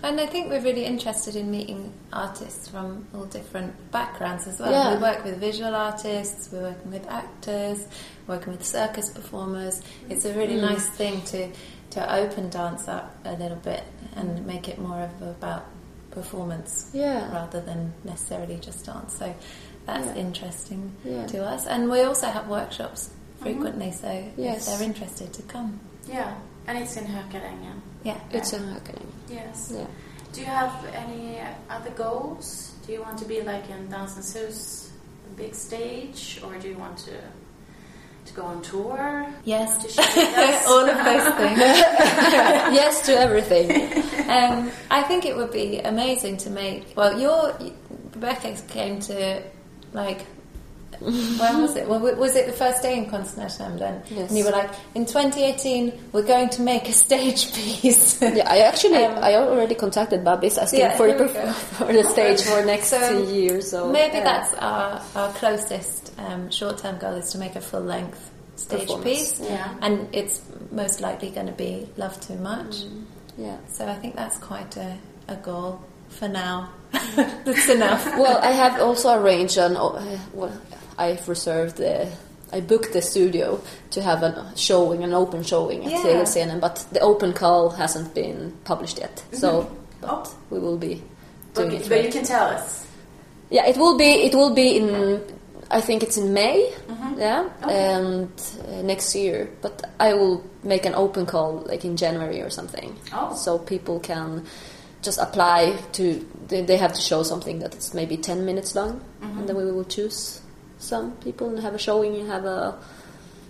And I think we're really interested in meeting artists from all different backgrounds as well. Yeah. We work with visual artists, we're working with actors, working with circus performers. It's a really hmm. nice thing to, to open dance up a little bit and make it more of about performance Yeah. rather than necessarily just dance. So that's Yeah. interesting Yeah. to us. And we also have workshops mm-hmm. frequently, so Yes. if they're interested to come. Yeah, and it's in Hökarängen. Yeah. it's in academy. Yes. Yeah. Do you have any other goals? Do you want to be like in Dansens Hus, big stage, or do you want to to go on tour? Yes. All of those things. yes to everything. Um, I think it would be amazing to make. Well, your Rebecca came to like. When was it? Well, was it the first day in Konstnärsnämnden? Yes. And you were like, in 2018, we're going to make a stage piece. Yeah, I actually Um, I already contacted Babis asking Yeah, for, the, for the stage for next So, year. So Maybe yeah. that's our, our closest um, short-term goal is to make a full-length stage piece, yeah. and it's most likely going to be "Love Too Much." yeah. So I think that's quite a, a goal for now. that's enough. Well, I have also arranged an. Uh, well, I've reserved the. I booked the studio to have a showing, an open showing at Yeah. Tegelscenen, but the open call hasn't been published yet. Mm-hmm. So, oh. but Oh. we will be But, doing it. but you can tell us. Yeah, it will be. It will be in. I think it's in May. Mm-hmm. Yeah, and uh, next year. But I will make an open call like in January or something. Oh. So people can just apply to. They, they have to show something that it's maybe ten minutes long, mm-hmm. and then we will choose some people and have a showing and have a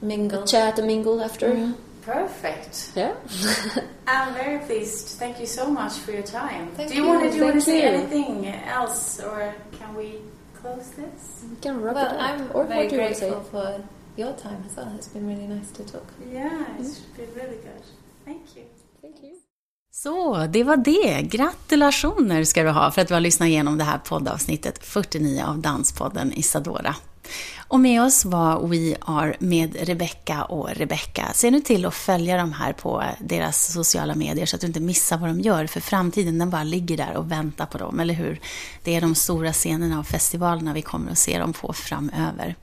Mingle. a chat a mingle after. Mm-hmm. Perfect. Yeah. I'm very pleased. Thank you so much for your time. Thank do you, you. want to do you want to Thank say anything else, or can we close this? We can wrap Well, it up. I'm or very what do you want to say? grateful for your time as well. It's been really nice to talk. Yeah, it's mm-hmm. been really good. Thank you. Thank you. Så, det var det. Gratulationer ska du ha för att du har lyssnat igenom det här poddavsnittet 49 av Danspodden Isadora. Och med oss var We Are med Rebecca och Rebecca. Se nu till att följa dem här på deras sociala medier så att du inte missar vad de gör, för framtiden den bara ligger där och väntar på dem, eller hur? Det är de stora scenerna och festivalerna vi kommer att se dem på framöver.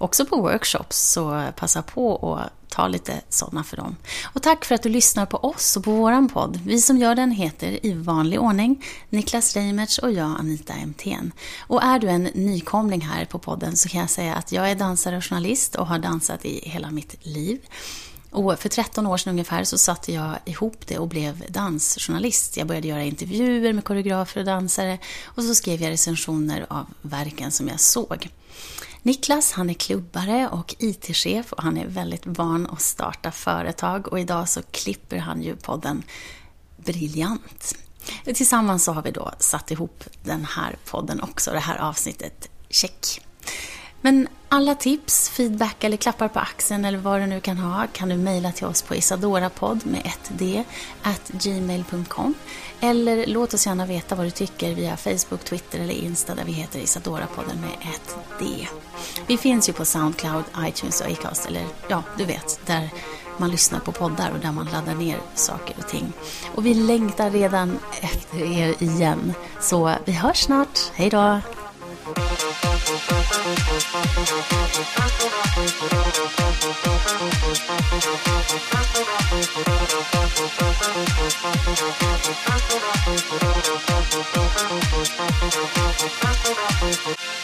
Också på workshops, så passa på att ta lite sådana för dem. Och tack för att du lyssnar på oss och på våran podd. Vi som gör den heter i vanlig ordning Niklas Reimertz och jag Anita Emthén. Och är du en nykomling här på podden så kan jag säga att jag är dansare och journalist och har dansat i hela mitt liv. Och för 13 år sedan ungefär så satte jag ihop det och blev dansjournalist. Jag började göra intervjuer med koreografer och dansare och så skrev jag recensioner av verken som jag såg. Niklas, han är klubbare och IT-chef och han är väldigt van att starta företag och idag så klipper han ju podden briljant. Tillsammans så har vi då satt ihop den här podden också, det här avsnittet. Check! Men alla tips, feedback eller klappar på axeln eller vad du nu kan ha kan du mejla till oss på isadorapodd med ett d at gmail.com eller låt oss gärna veta vad du tycker via Facebook, Twitter eller Insta där vi heter Isadorapodden med ett d. Vi finns ju på Soundcloud, iTunes och Acast eller ja, du vet, där man lyssnar på poddar och där man laddar ner saker och ting. Och vi längtar redan efter er igen. Så vi hörs snart. Hej då! Thank you.